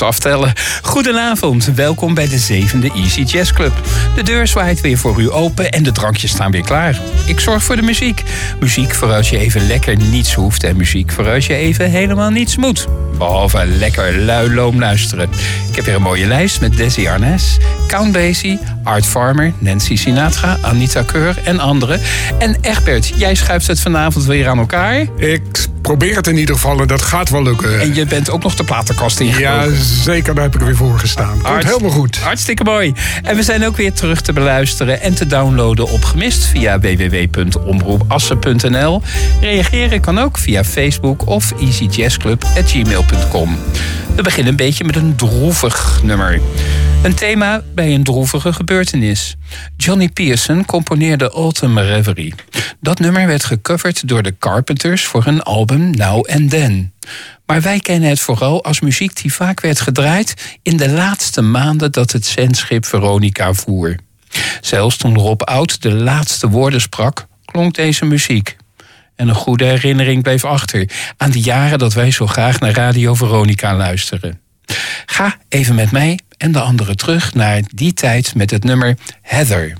aftellen. Goedenavond, welkom bij de zevende Easy Jazz Club. De deur zwaait weer voor u open en de drankjes staan weer klaar. Ik zorg voor de muziek. Muziek voor als je even lekker niets hoeft en muziek voor als je even helemaal niets moet. Behalve lekker lui loom luisteren. Ik heb weer een mooie lijst met Desi Arnaz, Count Basie, Art Farmer, Nancy Sinatra, Anita Keur en anderen. En Egbert, jij schuift het vanavond weer aan elkaar. Ik probeer het in ieder geval en dat gaat wel lukken. En je bent ook nog de platenkast ingekomen. Ja, zeker, daar heb ik er weer voor gestaan. Komt helemaal goed. Hartstikke mooi. En we zijn ook weer terug te beluisteren en te downloaden op Gemist via www.omroepassen.nl. Reageren kan ook via Facebook of easyjazzclub.gmail.com. We beginnen een beetje met een droevig nummer. Een thema bij een droevige gebeurtenis. Johnny Pearson componeerde Autumn Reverie. Dat nummer werd gecoverd door de Carpenters voor hun album Now and Then. Maar wij kennen het vooral als muziek die vaak werd gedraaid in de laatste maanden dat het zendschip Veronica voer. Zelfs toen Rob Oud de laatste woorden sprak, klonk deze muziek. En een goede herinnering bleef achter aan de jaren dat wij zo graag naar Radio Veronica luisteren. Ga even met mij en de anderen terug naar die tijd met het nummer Heather.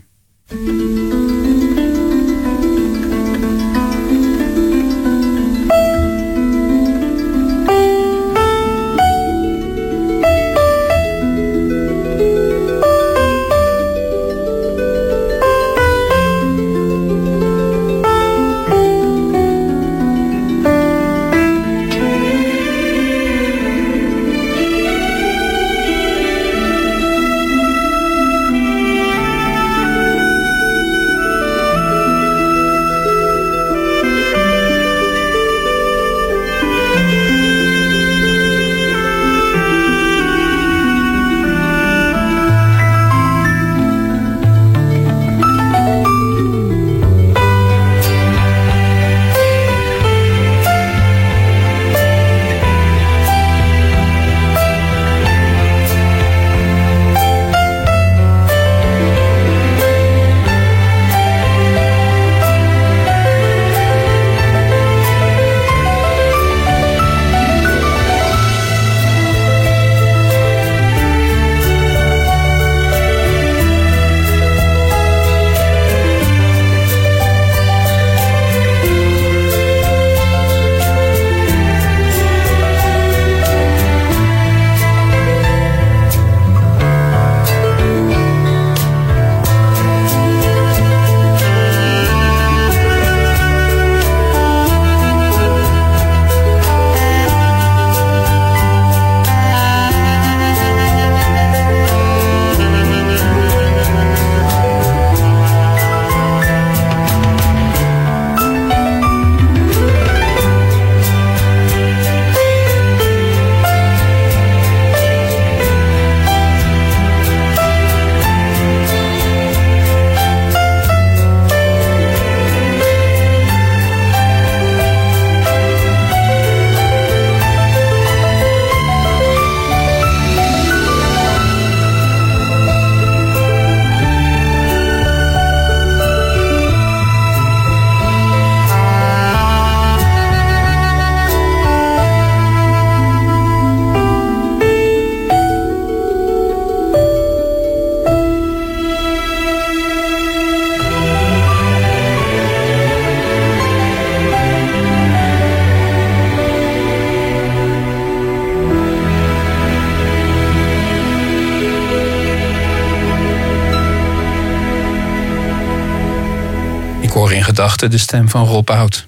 De stem van Rob Oud.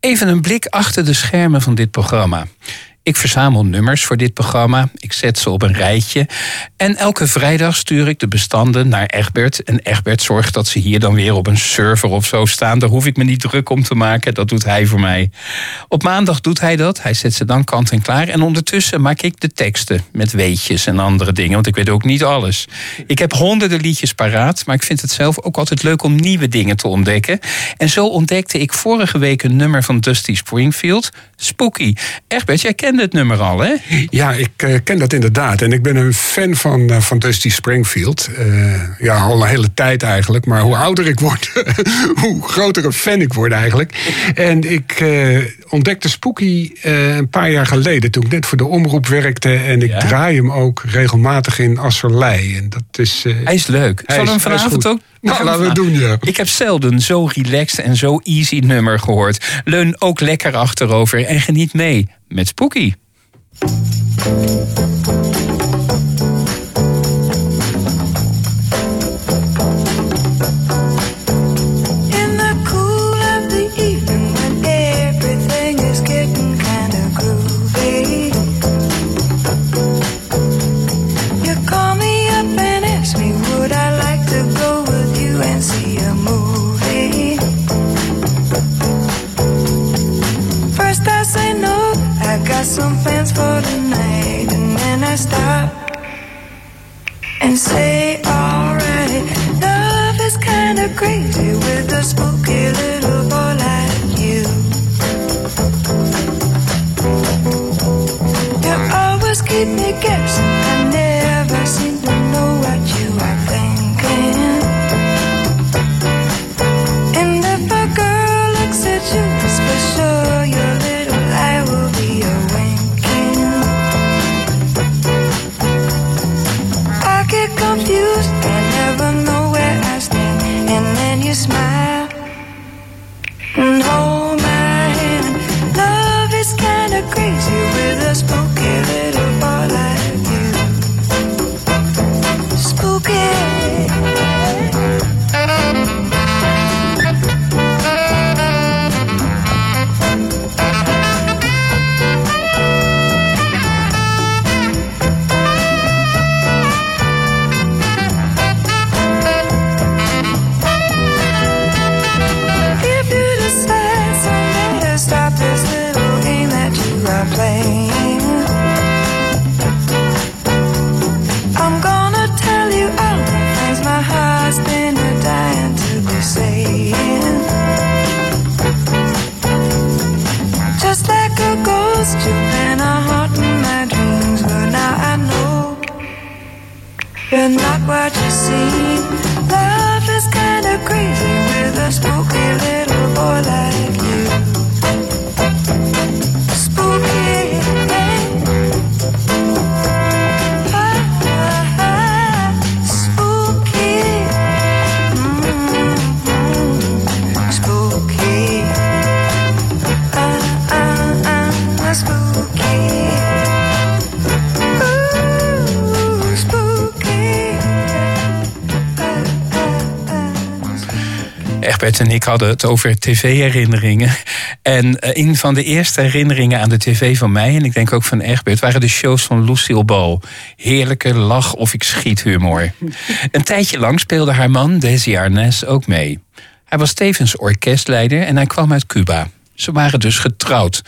Even een blik achter de schermen van dit programma. Ik verzamel nummers voor dit programma. Ik zet ze op een rijtje. En elke vrijdag stuur ik de bestanden naar Egbert. En Egbert zorgt dat ze hier dan weer op een server of zo staan. Daar hoef ik me niet druk om te maken. Dat doet hij voor mij. Op maandag doet hij dat. Hij zet ze dan kant en klaar. En ondertussen maak ik de teksten met weetjes en andere dingen. Want ik weet ook niet alles. Ik heb honderden liedjes paraat. Maar ik vind het zelf ook altijd leuk om nieuwe dingen te ontdekken. En zo ontdekte ik vorige week een nummer van Dusty Springfield. Spooky. Egbert, jij kent kende het nummer al, hè? Ja, ik uh, ken dat inderdaad. En ik ben een fan van, uh, van Dusty Springfield. Uh, ja, al een hele tijd eigenlijk. Maar hoe ouder ik word, hoe groter een fan ik word eigenlijk. En ik ontdekte Spooky een paar jaar geleden... toen ik net voor de omroep werkte. En ik draai hem ook regelmatig in Asserlei. En dat is, hij is leuk. Zal hem vanavond ook nou, laten we doen, ja. Ik heb zelden zo relaxed en zo easy nummer gehoord. Leun ook lekker achterover en geniet mee met Spooky. Crazy with a spooky little boy like En ik hadden het over tv-herinneringen. En eh, een van de eerste herinneringen aan de tv van mij... en ik denk ook van Egbert... waren de shows van Lucille Ball. Heerlijke lach of ik schiet humor. Een tijdje lang speelde haar man, Desi Arnaz, ook mee. Hij was tevens orkestleider en hij kwam uit Cuba. Ze waren dus getrouwd.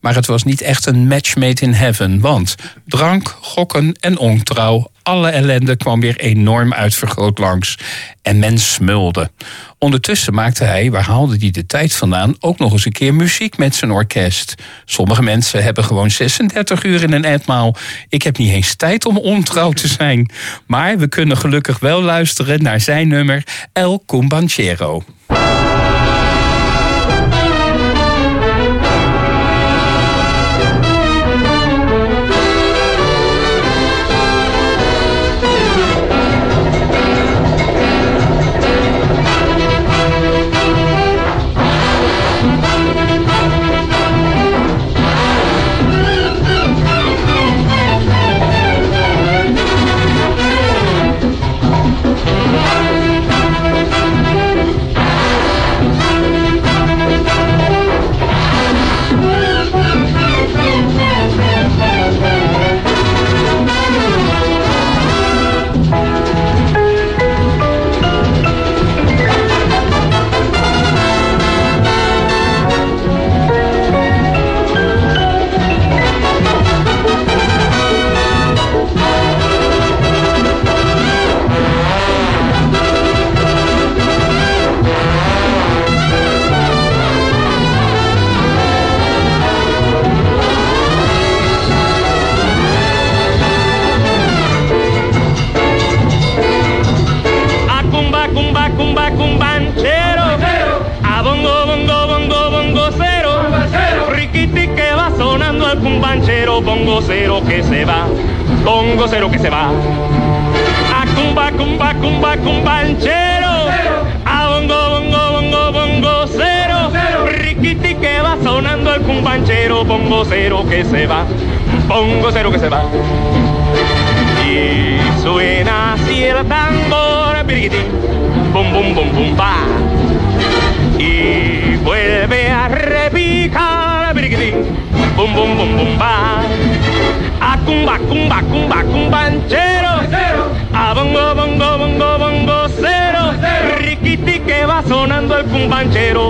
Maar het was niet echt een match made in heaven. Want drank, gokken en ontrouw, alle ellende kwam weer enorm uitvergroot langs. En men smulde. Ondertussen maakte hij, waar haalde hij de tijd vandaan, ook nog eens een keer muziek met zijn orkest. Sommige mensen hebben gewoon 36 uur in een etmaal. Ik heb niet eens tijd om ontrouw te zijn. Maar we kunnen gelukkig wel luisteren naar zijn nummer El Cumbanchero.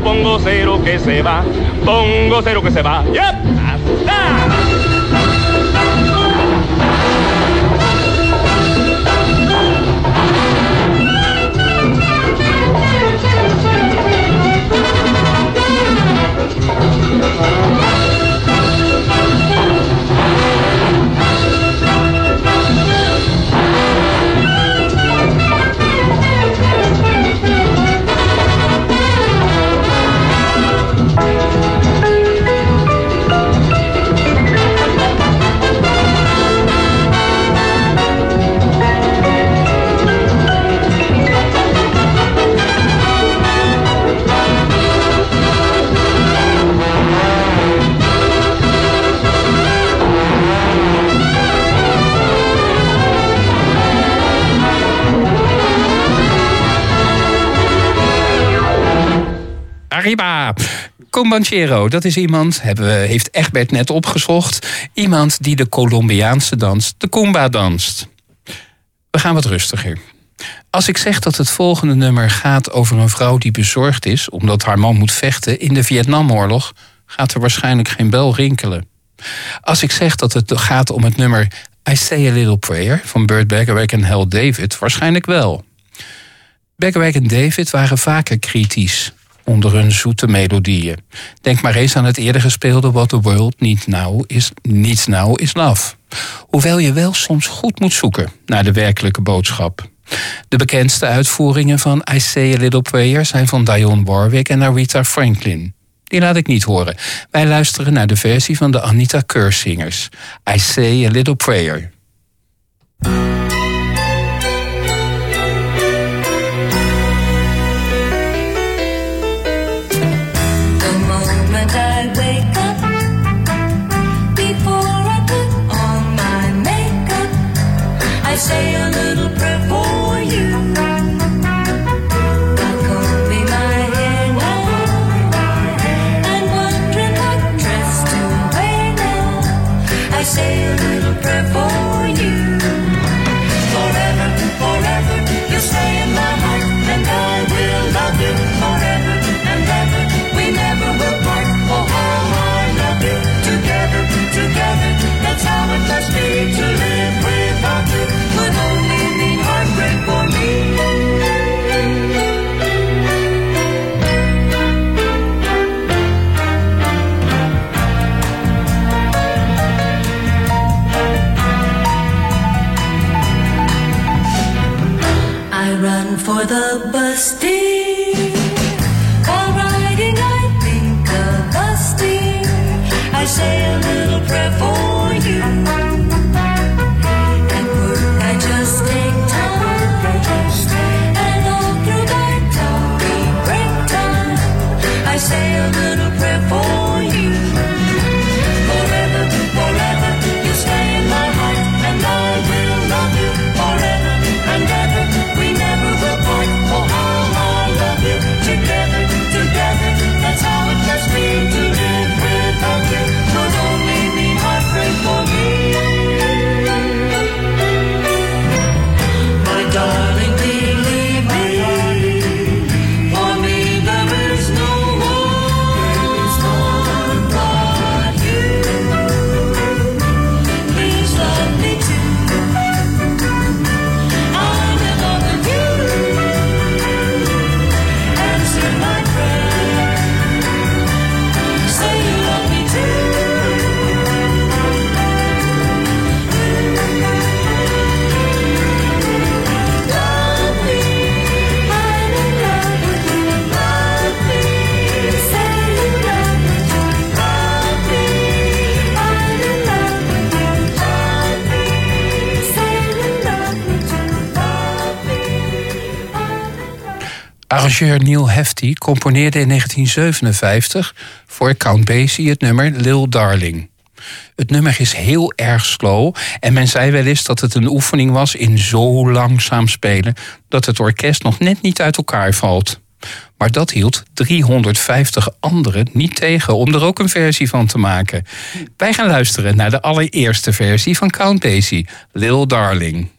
Bongo cero que se va, bongo cero que se va. Yep. ¡Hasta! Arriba! Combanchero, dat is iemand, we, heeft Egbert net opgezocht. Iemand die de Colombiaanse dans, de Kumba, danst. We gaan wat rustiger. Als ik zeg dat het volgende nummer gaat over een vrouw die bezorgd is omdat haar man moet vechten in de Vietnamoorlog, gaat er waarschijnlijk geen bel rinkelen. Als ik zeg dat het gaat om het nummer I Say a Little Prayer van Burt Bacharach en Hal David, waarschijnlijk wel. Bacharach en David waren vaker kritisch onder hun zoete melodieën. Denk maar eens aan het eerder gespeelde What the World Needs Now is, needs now is Love. Hoewel je wel soms goed moet zoeken naar de werkelijke boodschap. De bekendste uitvoeringen van I Say a Little Prayer zijn van Dionne Warwick en Aretha Franklin. Die laat ik niet horen. Wij luisteren naar de versie van de Anita Keur-zingers. I Say a Little Prayer. Arrangeur Neil Hefti componeerde in 1957 voor Count Basie het nummer Lil Darling. Het nummer is heel erg slow en men zei wel eens dat het een oefening was in zo langzaam spelen dat het orkest nog net niet uit elkaar valt. Maar dat hield 350 anderen niet tegen om er ook een versie van te maken. Wij gaan luisteren naar de allereerste versie van Count Basie, Lil Darling.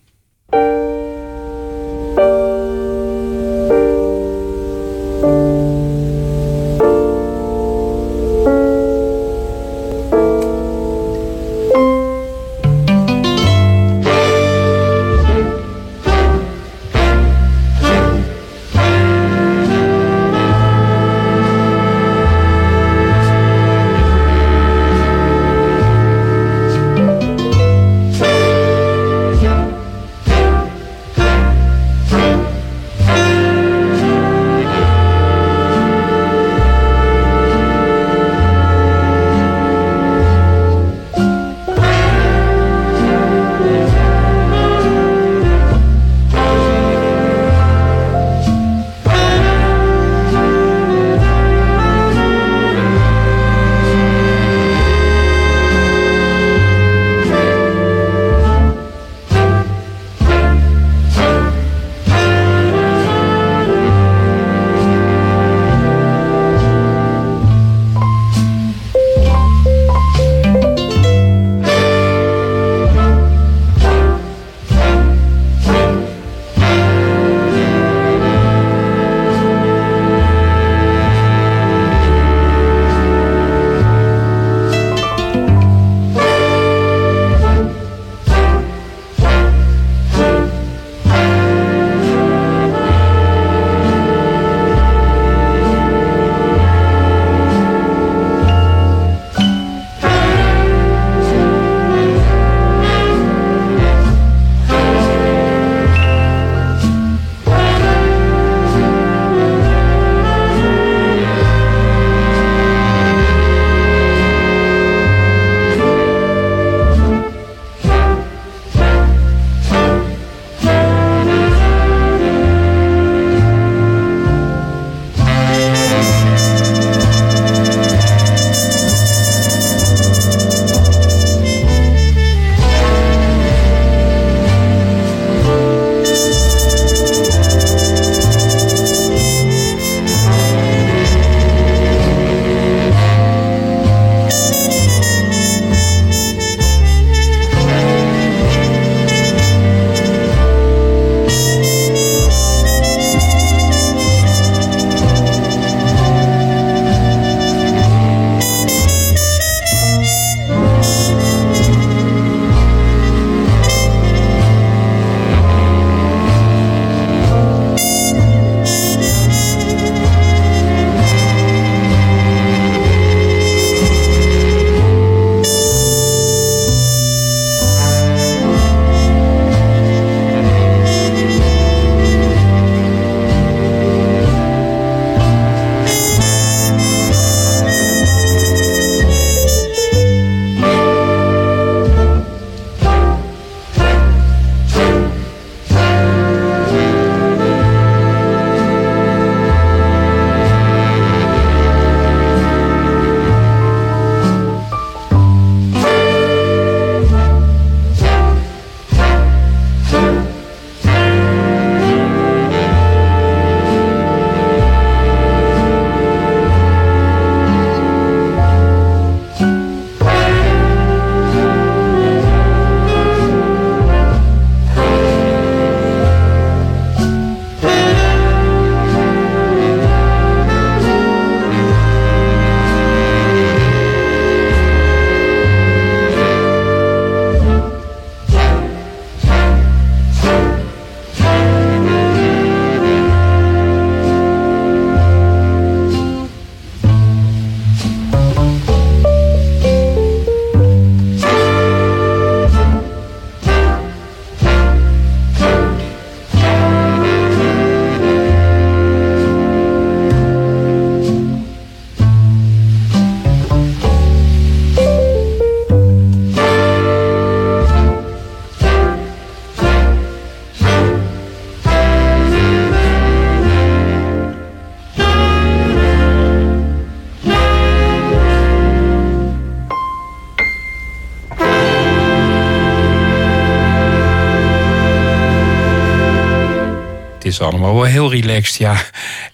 Wel heel relaxed, ja.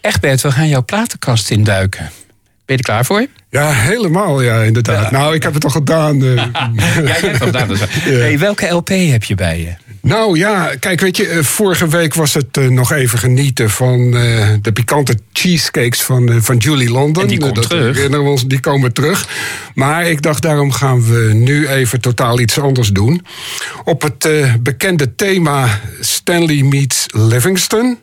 Egbert, we gaan jouw platenkast induiken. Ben je er klaar voor? Ja, helemaal, ja, inderdaad. Nou, ik heb het al gedaan. eh. Ja, jij hebt het gedaan. Dus. Hey, welke LP heb je bij je? Nou ja, kijk, weet je, eh, vorige week was het eh, nog even genieten van eh, de pikante cheesecakes van, van Julie London. En die dat terug. herinneren we ons, die komen terug. Maar ik dacht, daarom gaan we nu even totaal iets anders doen. Op het bekende thema Stanley meets Livingston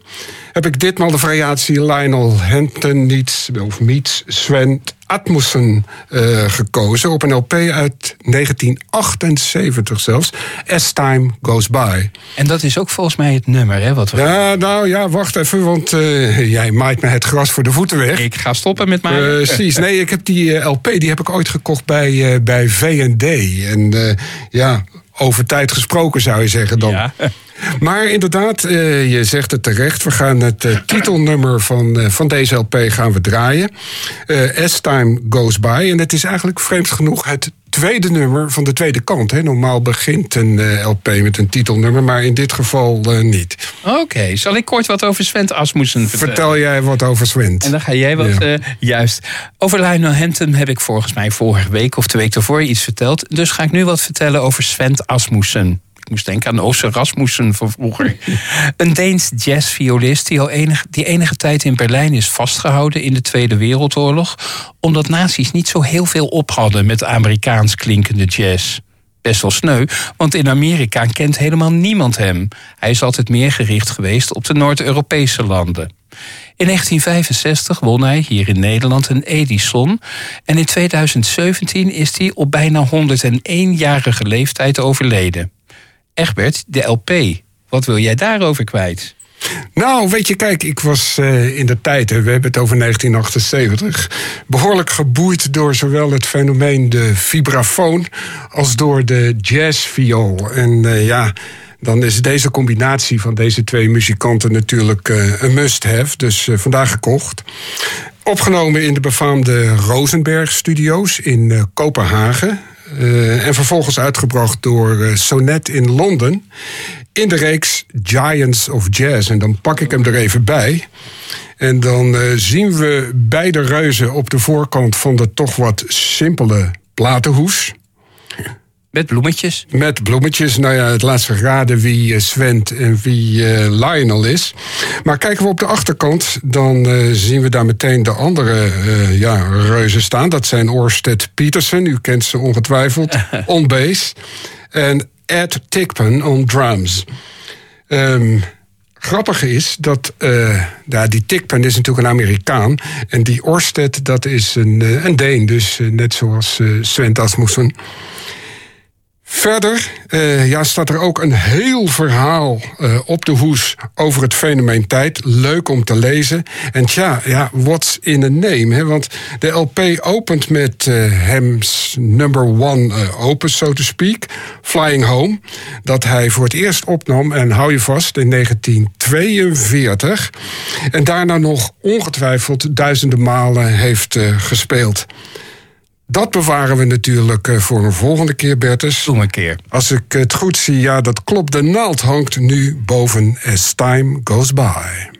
heb ik ditmaal de variatie Lionel Hampton meets, of meets Sven Atmussen eh, gekozen op een LP uit 1978 zelfs. As Time Goes By. En dat is ook volgens mij het nummer, hè? Wat we... Ja, nou ja, wacht even, want eh, jij maait me het gras voor de voeten weg. Ik ga stoppen met mij. Precies. Nee, ik heb die eh, LP die heb ik ooit gekocht bij, bij V&D. En ja, over tijd gesproken zou je zeggen dan. Ja. Maar inderdaad, eh, je zegt het terecht. We gaan het eh, titelnummer van, eh, van deze LP gaan we draaien. As Time Goes By. En het is eigenlijk vreemd genoeg het tweede nummer van de tweede kant. Hè. Normaal begint een eh, LP met een titelnummer, maar in dit geval eh, niet. Oké, zal ik kort wat over Sven Asmussen vertellen? Vertel jij wat over Swent? En dan ga jij wat. Ja. eh, juist. Over Lionel Hampton heb ik volgens mij vorige week of de week ervoor iets verteld. Dus ga ik nu wat vertellen over Sven Asmussen. Ik moest denken aan Ooster Rasmussen van vroeger. Een Deens jazzviolist die al enige, die enige tijd in Berlijn is vastgehouden in de Tweede Wereldoorlog. Omdat nazi's niet zo heel veel op hadden met Amerikaans klinkende jazz. Best wel sneu, want in Amerika kent helemaal niemand hem. Hij is altijd meer gericht geweest op de Noord-Europese landen. In 1965 won hij hier in Nederland een Edison. En in 2017 is hij op bijna 101-jarige leeftijd overleden. Egbert, de LP. Wat wil jij daarover kwijt? Nou, weet je, kijk, ik was eh, in de tijd, we hebben het over 1978, behoorlijk geboeid door zowel het fenomeen de vibrafoon als door de jazzviool. En eh, ja, dan is deze combinatie van deze twee muzikanten natuurlijk eh, een must-have, dus vandaag gekocht. Opgenomen in de befaamde Rosenberg Studios in Kopenhagen. Eh, en vervolgens uitgebracht door eh, Sonnet in Londen. In de reeks Giants of Jazz. En dan pak ik hem er even bij. En dan eh, zien we beide reuzen op de voorkant van de toch wat simpele platenhoes. Met bloemetjes. Met bloemetjes. Nou ja, het laatste raden wie eh, Svent en wie eh, Lionel is. Maar kijken we op de achterkant, dan eh, zien we daar meteen de andere ja, reuzen staan. Dat zijn Orsted Peterson, u kent ze ongetwijfeld, on bass. En Ed Tickpen on drums. Ehm grappige is dat ja, die Tickpen is natuurlijk een Amerikaan. En die Orsted, dat is een, een Deen. Dus net zoals eh Sven Asmussen. Verder eh, ja, staat er ook een heel verhaal eh, op de hoes over het fenomeen tijd. Leuk om te lezen. En tja, ja, what's in a name? Hè? Want de LP opent met eh hem's number one opus, so to speak. Flying Home. Dat hij voor het eerst opnam, en hou je vast, in 1942. En daarna nog ongetwijfeld duizenden malen heeft gespeeld. Dat bewaren we natuurlijk eh, voor een volgende keer, Bertus. Doe een keer. Als ik het goed zie, ja, dat klopt. De naald hangt nu boven As Time Goes By.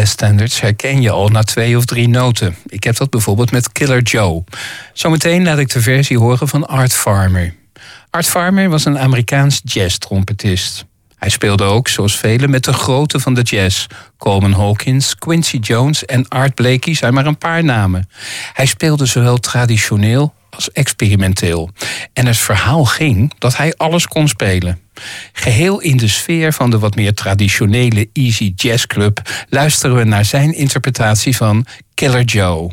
Jazzstandards herken je al na twee of drie noten. Ik heb dat bijvoorbeeld met Killer Joe. Zometeen laat ik de versie horen van Art Farmer. Art Farmer was een Amerikaans jazz-trompetist. Hij speelde ook, zoals velen, met de grote van de jazz. Coleman Hawkins, Quincy Jones en Art Blakey zijn maar een paar namen. Hij speelde zowel traditioneel experimenteel. En het verhaal ging dat hij alles kon spelen. Geheel in de sfeer van de wat meer traditionele Easy Jazz Club luisteren we naar zijn interpretatie van Killer Joe.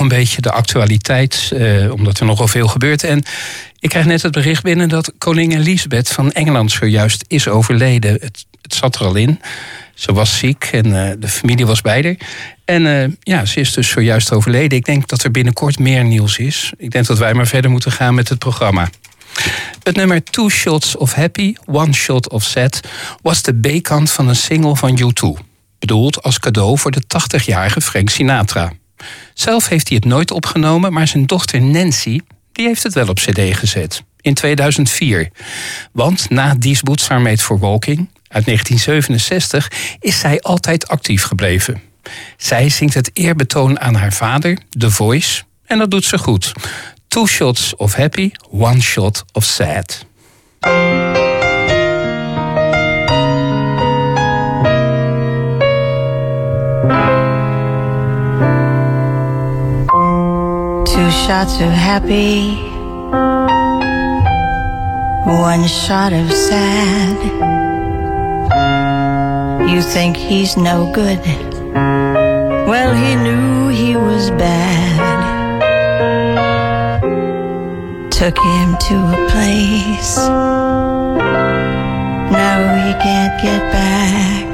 Een beetje de actualiteit, eh, omdat er nogal veel gebeurt. En ik krijg net het bericht binnen dat koningin Elisabeth van Engeland zojuist is overleden. Het, zat er al in. Ze was ziek en eh, de familie was bij haar. En eh, ja, ze is dus zojuist overleden. Ik denk dat er binnenkort meer nieuws is. Ik denk dat wij maar verder moeten gaan met het programma. Het nummer Two Shots of Happy, One Shot of Sad... was de B-kant van een single van U2. Bedoeld als cadeau voor de 80-jarige Frank Sinatra. Zelf heeft hij het nooit opgenomen, maar zijn dochter Nancy... die heeft het wel op cd gezet. In 2004. Want na Are Made for Walking... uit 1967 is zij altijd actief gebleven. Zij zingt het eerbetoon aan haar vader, The Voice... en dat doet ze goed. Two shots of happy, one shot of sad. Shots of happy, one shot of sad. You think he's no good? Well, he knew he was bad. Took him to a place. Now he can't get back.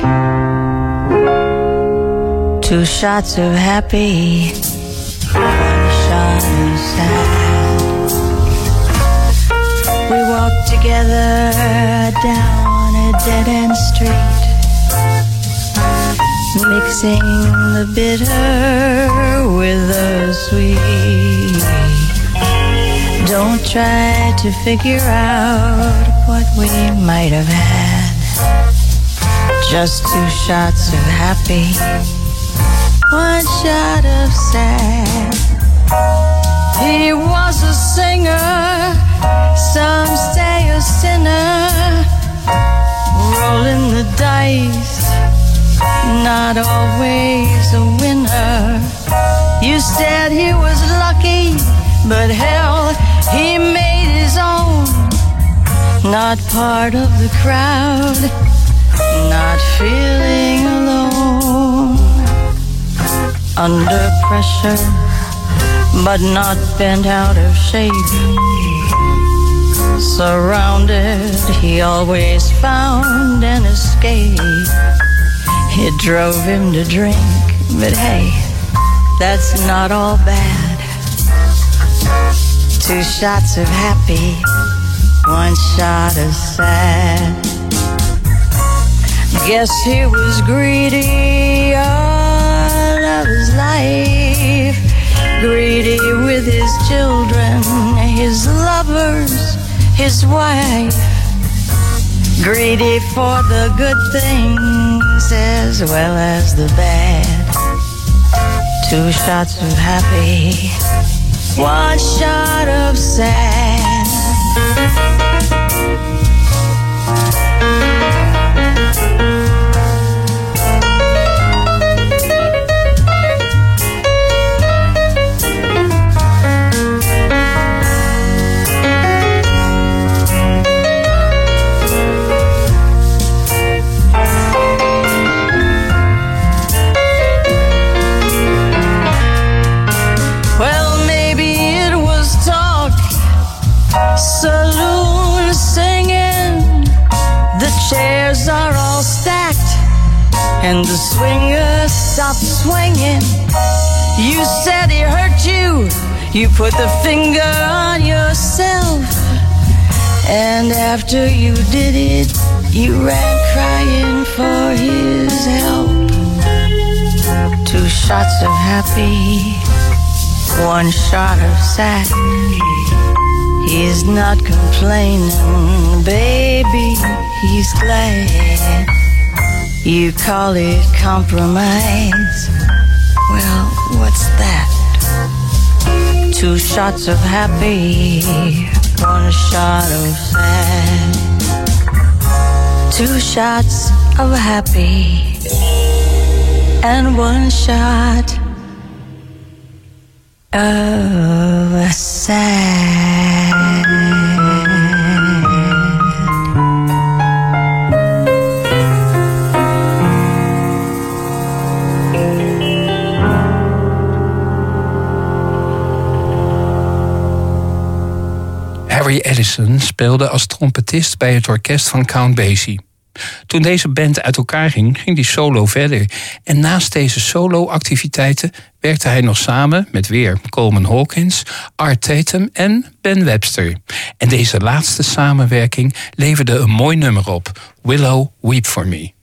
Two shots of happy sad. We walked together down a dead end street, mixing the bitter with the sweet. Don't try to figure out what we might have had. Just two shots of happy one shot of sad. He was a singer, some say a sinner, rolling the dice, not always a winner. You said he was lucky, but hell, he made his own. Not part of the crowd, not feeling alone under pressure, but not bent out of shape. Surrounded, he always found an escape. It drove him to drink, but hey, that's not all bad. Two shots of happy, one shot of sad. Guess he was greedy all Greedy with his children, his lovers, his wife. Greedy for the good things as well as the bad. Two shots of happy, one shot of sad. Stopped swinging. You said he hurt you, you put the finger on yourself. And after you did it, you ran crying for his help. Two shots of happy one shot of sad. He's not complaining, baby, he's glad. You call it compromise. Well, what's that? Two shots of happy, one shot of sad. Two shots of happy, and one shot of sad. Speelde als trompetist bij het orkest van Count Basie. Toen deze band uit elkaar ging, ging hij solo verder. En naast deze solo-activiteiten werkte hij nog samen met weer Coleman Hawkins, Art Tatum en Ben Webster. En deze laatste samenwerking leverde een mooi nummer op: Willow Weep for Me.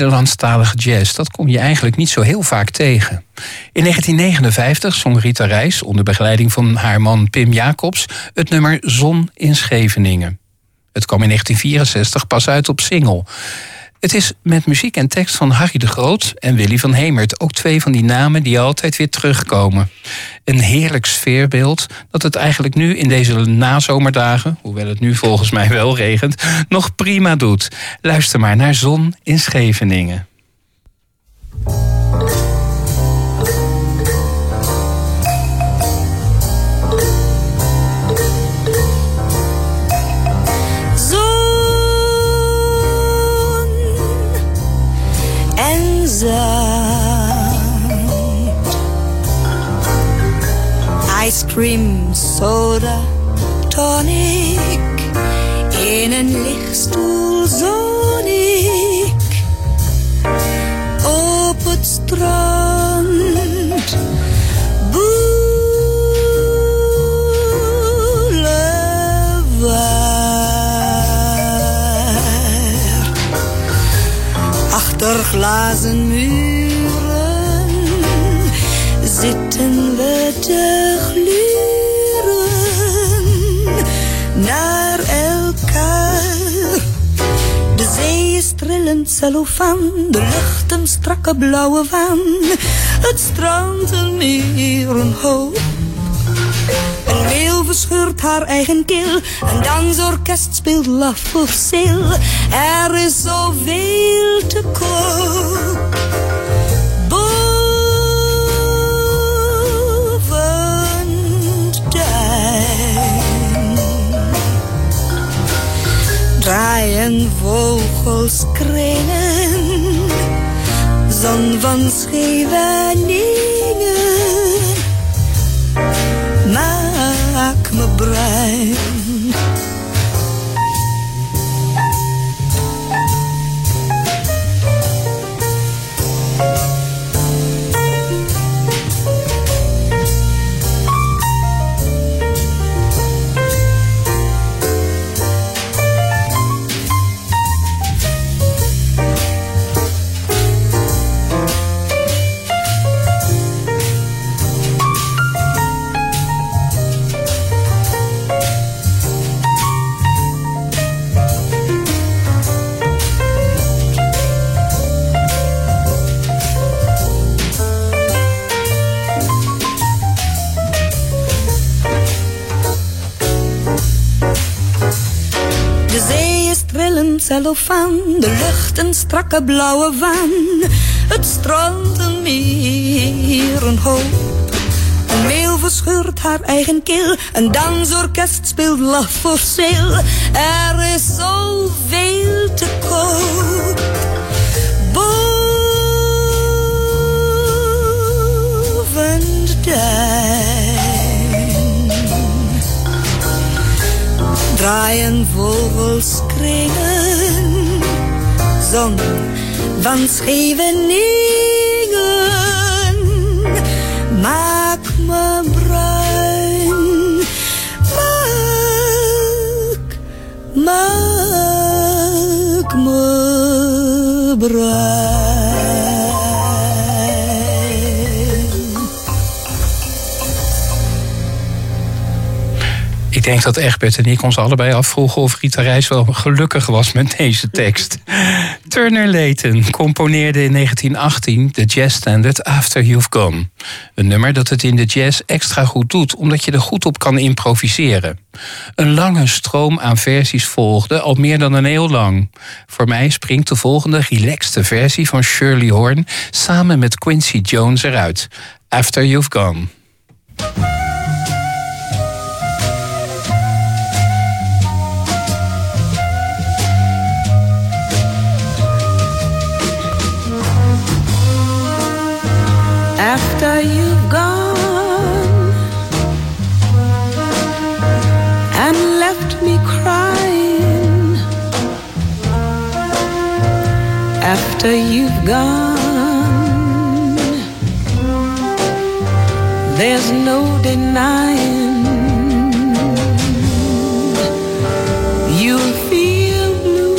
Nederlandstalige jazz, dat kom je eigenlijk niet zo heel vaak tegen. In 1959 zong Rita Reis onder begeleiding van haar man Pim Jacobs het nummer Zon in Scheveningen. Het kwam in 1964 pas uit op single. Het is met muziek en tekst van Harry de Groot en Willy van Hemert. Ook twee van die namen die altijd weer terugkomen. Een heerlijk sfeerbeeld dat het eigenlijk nu in deze nazomerdagen... hoewel het nu volgens mij wel regent, nog prima doet. Luister maar naar Zon in Scheveningen. Zon cream, soda, tonic. In een lichtstoel ik. Op het strand. Boulevard. Achter glazen muren zitten we te de lucht een strakke blauwe waan. Het strand een meer een hoop. Een leeuw verscheurt haar eigen keel. Een dansorkest speelt laf of zeel. Er is zoveel te koop. Draaien vogels kringen. Zon van Scheveningen maak me bruin. De lucht een strakke blauwe waan. Het strand een meer een hoop. Een meeuw verscheurt haar eigen keel, een dansorkest speelt laf voor zeel. Er is zoveel te koop. Boven de draaien vogels kringen. Zon van Scheveningen maak me bruin. Maak, maak me bruin. Ik denk dat Egbert en ik ons allebei afvroegen of Rita Reis wel gelukkig was met deze tekst. Turner Layton componeerde in 1918 de jazzstandard After You've Gone. Een nummer dat het in de jazz extra goed doet, omdat je er goed op kan improviseren. Een lange stroom aan versies volgde, al meer dan een eeuw lang. Voor mij springt de volgende relaxte versie van Shirley Horn samen met Quincy Jones eruit. After You've Gone. after you've gone. There's no denying you'll feel blue,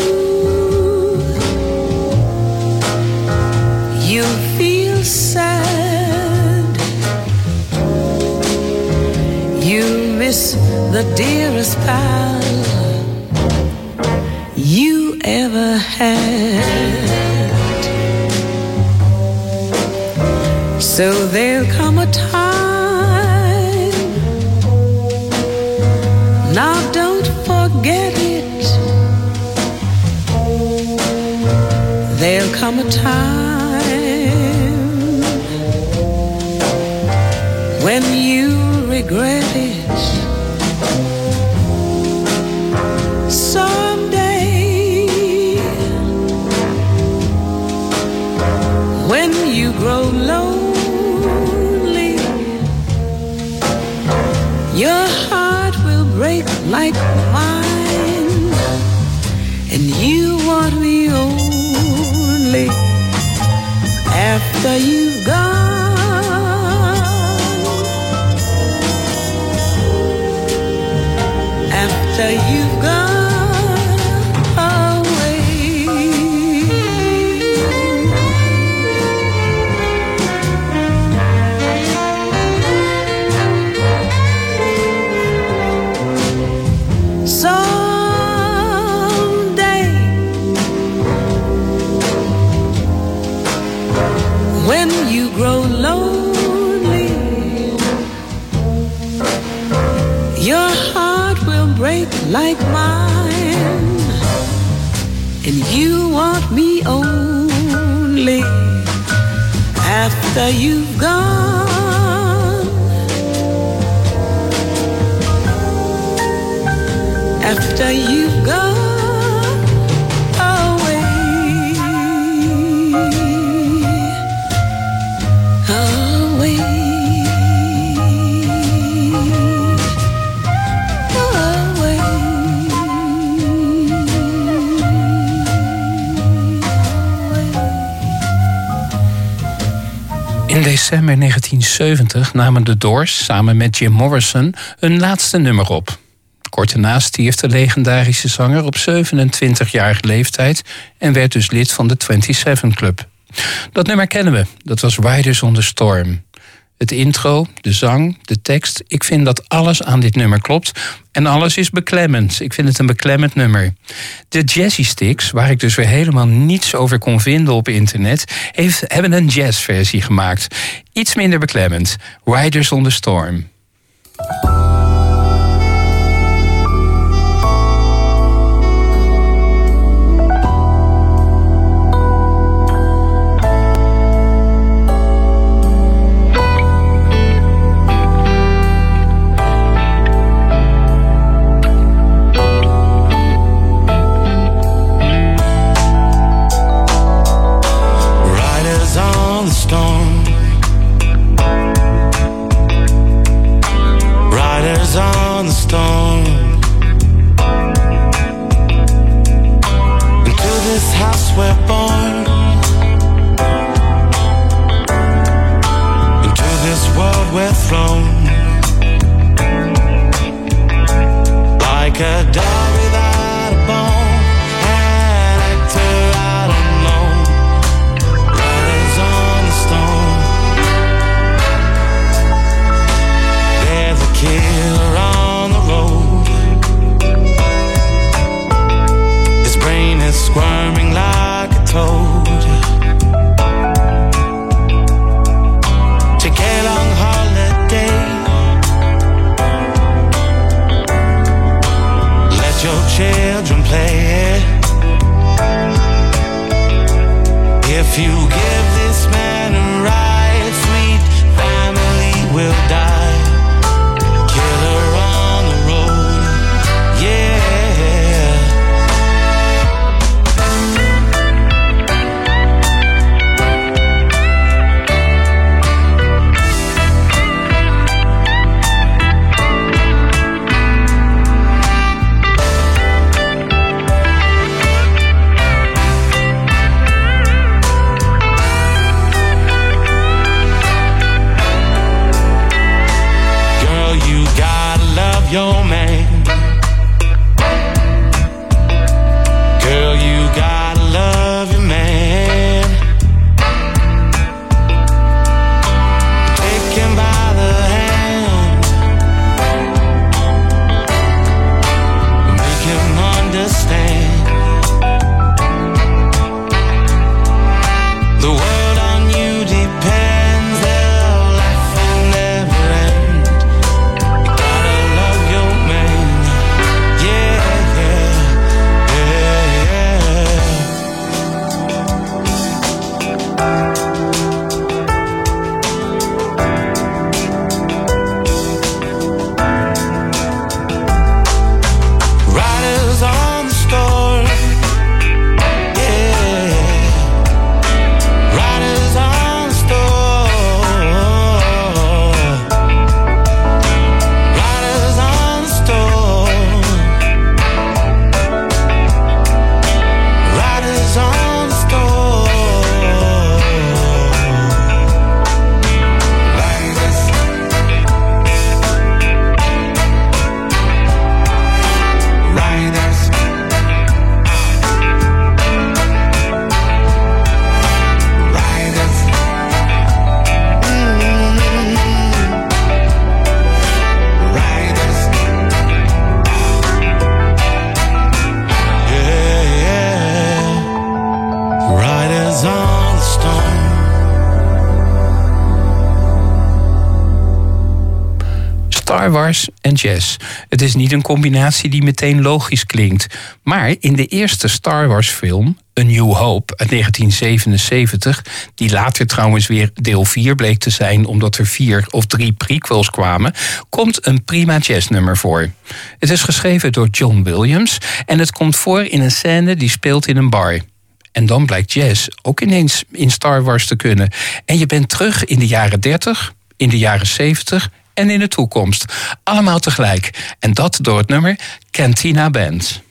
you'll feel sad, you'll miss the dearest pal you ever had. So there'll come a time. Now don't forget it. There'll come a time when you regret after you've december 1970 namen de Doors samen met Jim Morrison hun laatste nummer op. Kort daarna stierf de legendarische zanger op 27-jarige leeftijd en werd dus lid van de 27 Club. Dat nummer kennen we, dat was Riders on the Storm. Het intro, de zang, de tekst, ik vind dat alles aan dit nummer klopt. En alles is beklemmend. Ik vind het een beklemmend nummer. De Jazzy Sticks, waar ik dus weer helemaal niets over kon vinden op internet, heeft, hebben een jazzversie gemaakt. Iets minder beklemmend. Riders on the Storm. Jazz. Het is niet een combinatie die meteen logisch klinkt. Maar in de eerste Star Wars film, A New Hope uit 1977... die later trouwens weer deel 4 bleek te zijn... omdat er vier of drie prequels kwamen... komt een prima jazznummer voor. Het is geschreven door John Williams... en het komt voor in een scène die speelt in een bar... En dan blijkt jazz ook ineens in Star Wars te kunnen. En je bent terug in de jaren 30, in de jaren 70 en in de toekomst. Allemaal tegelijk. En dat door het nummer Cantina Band.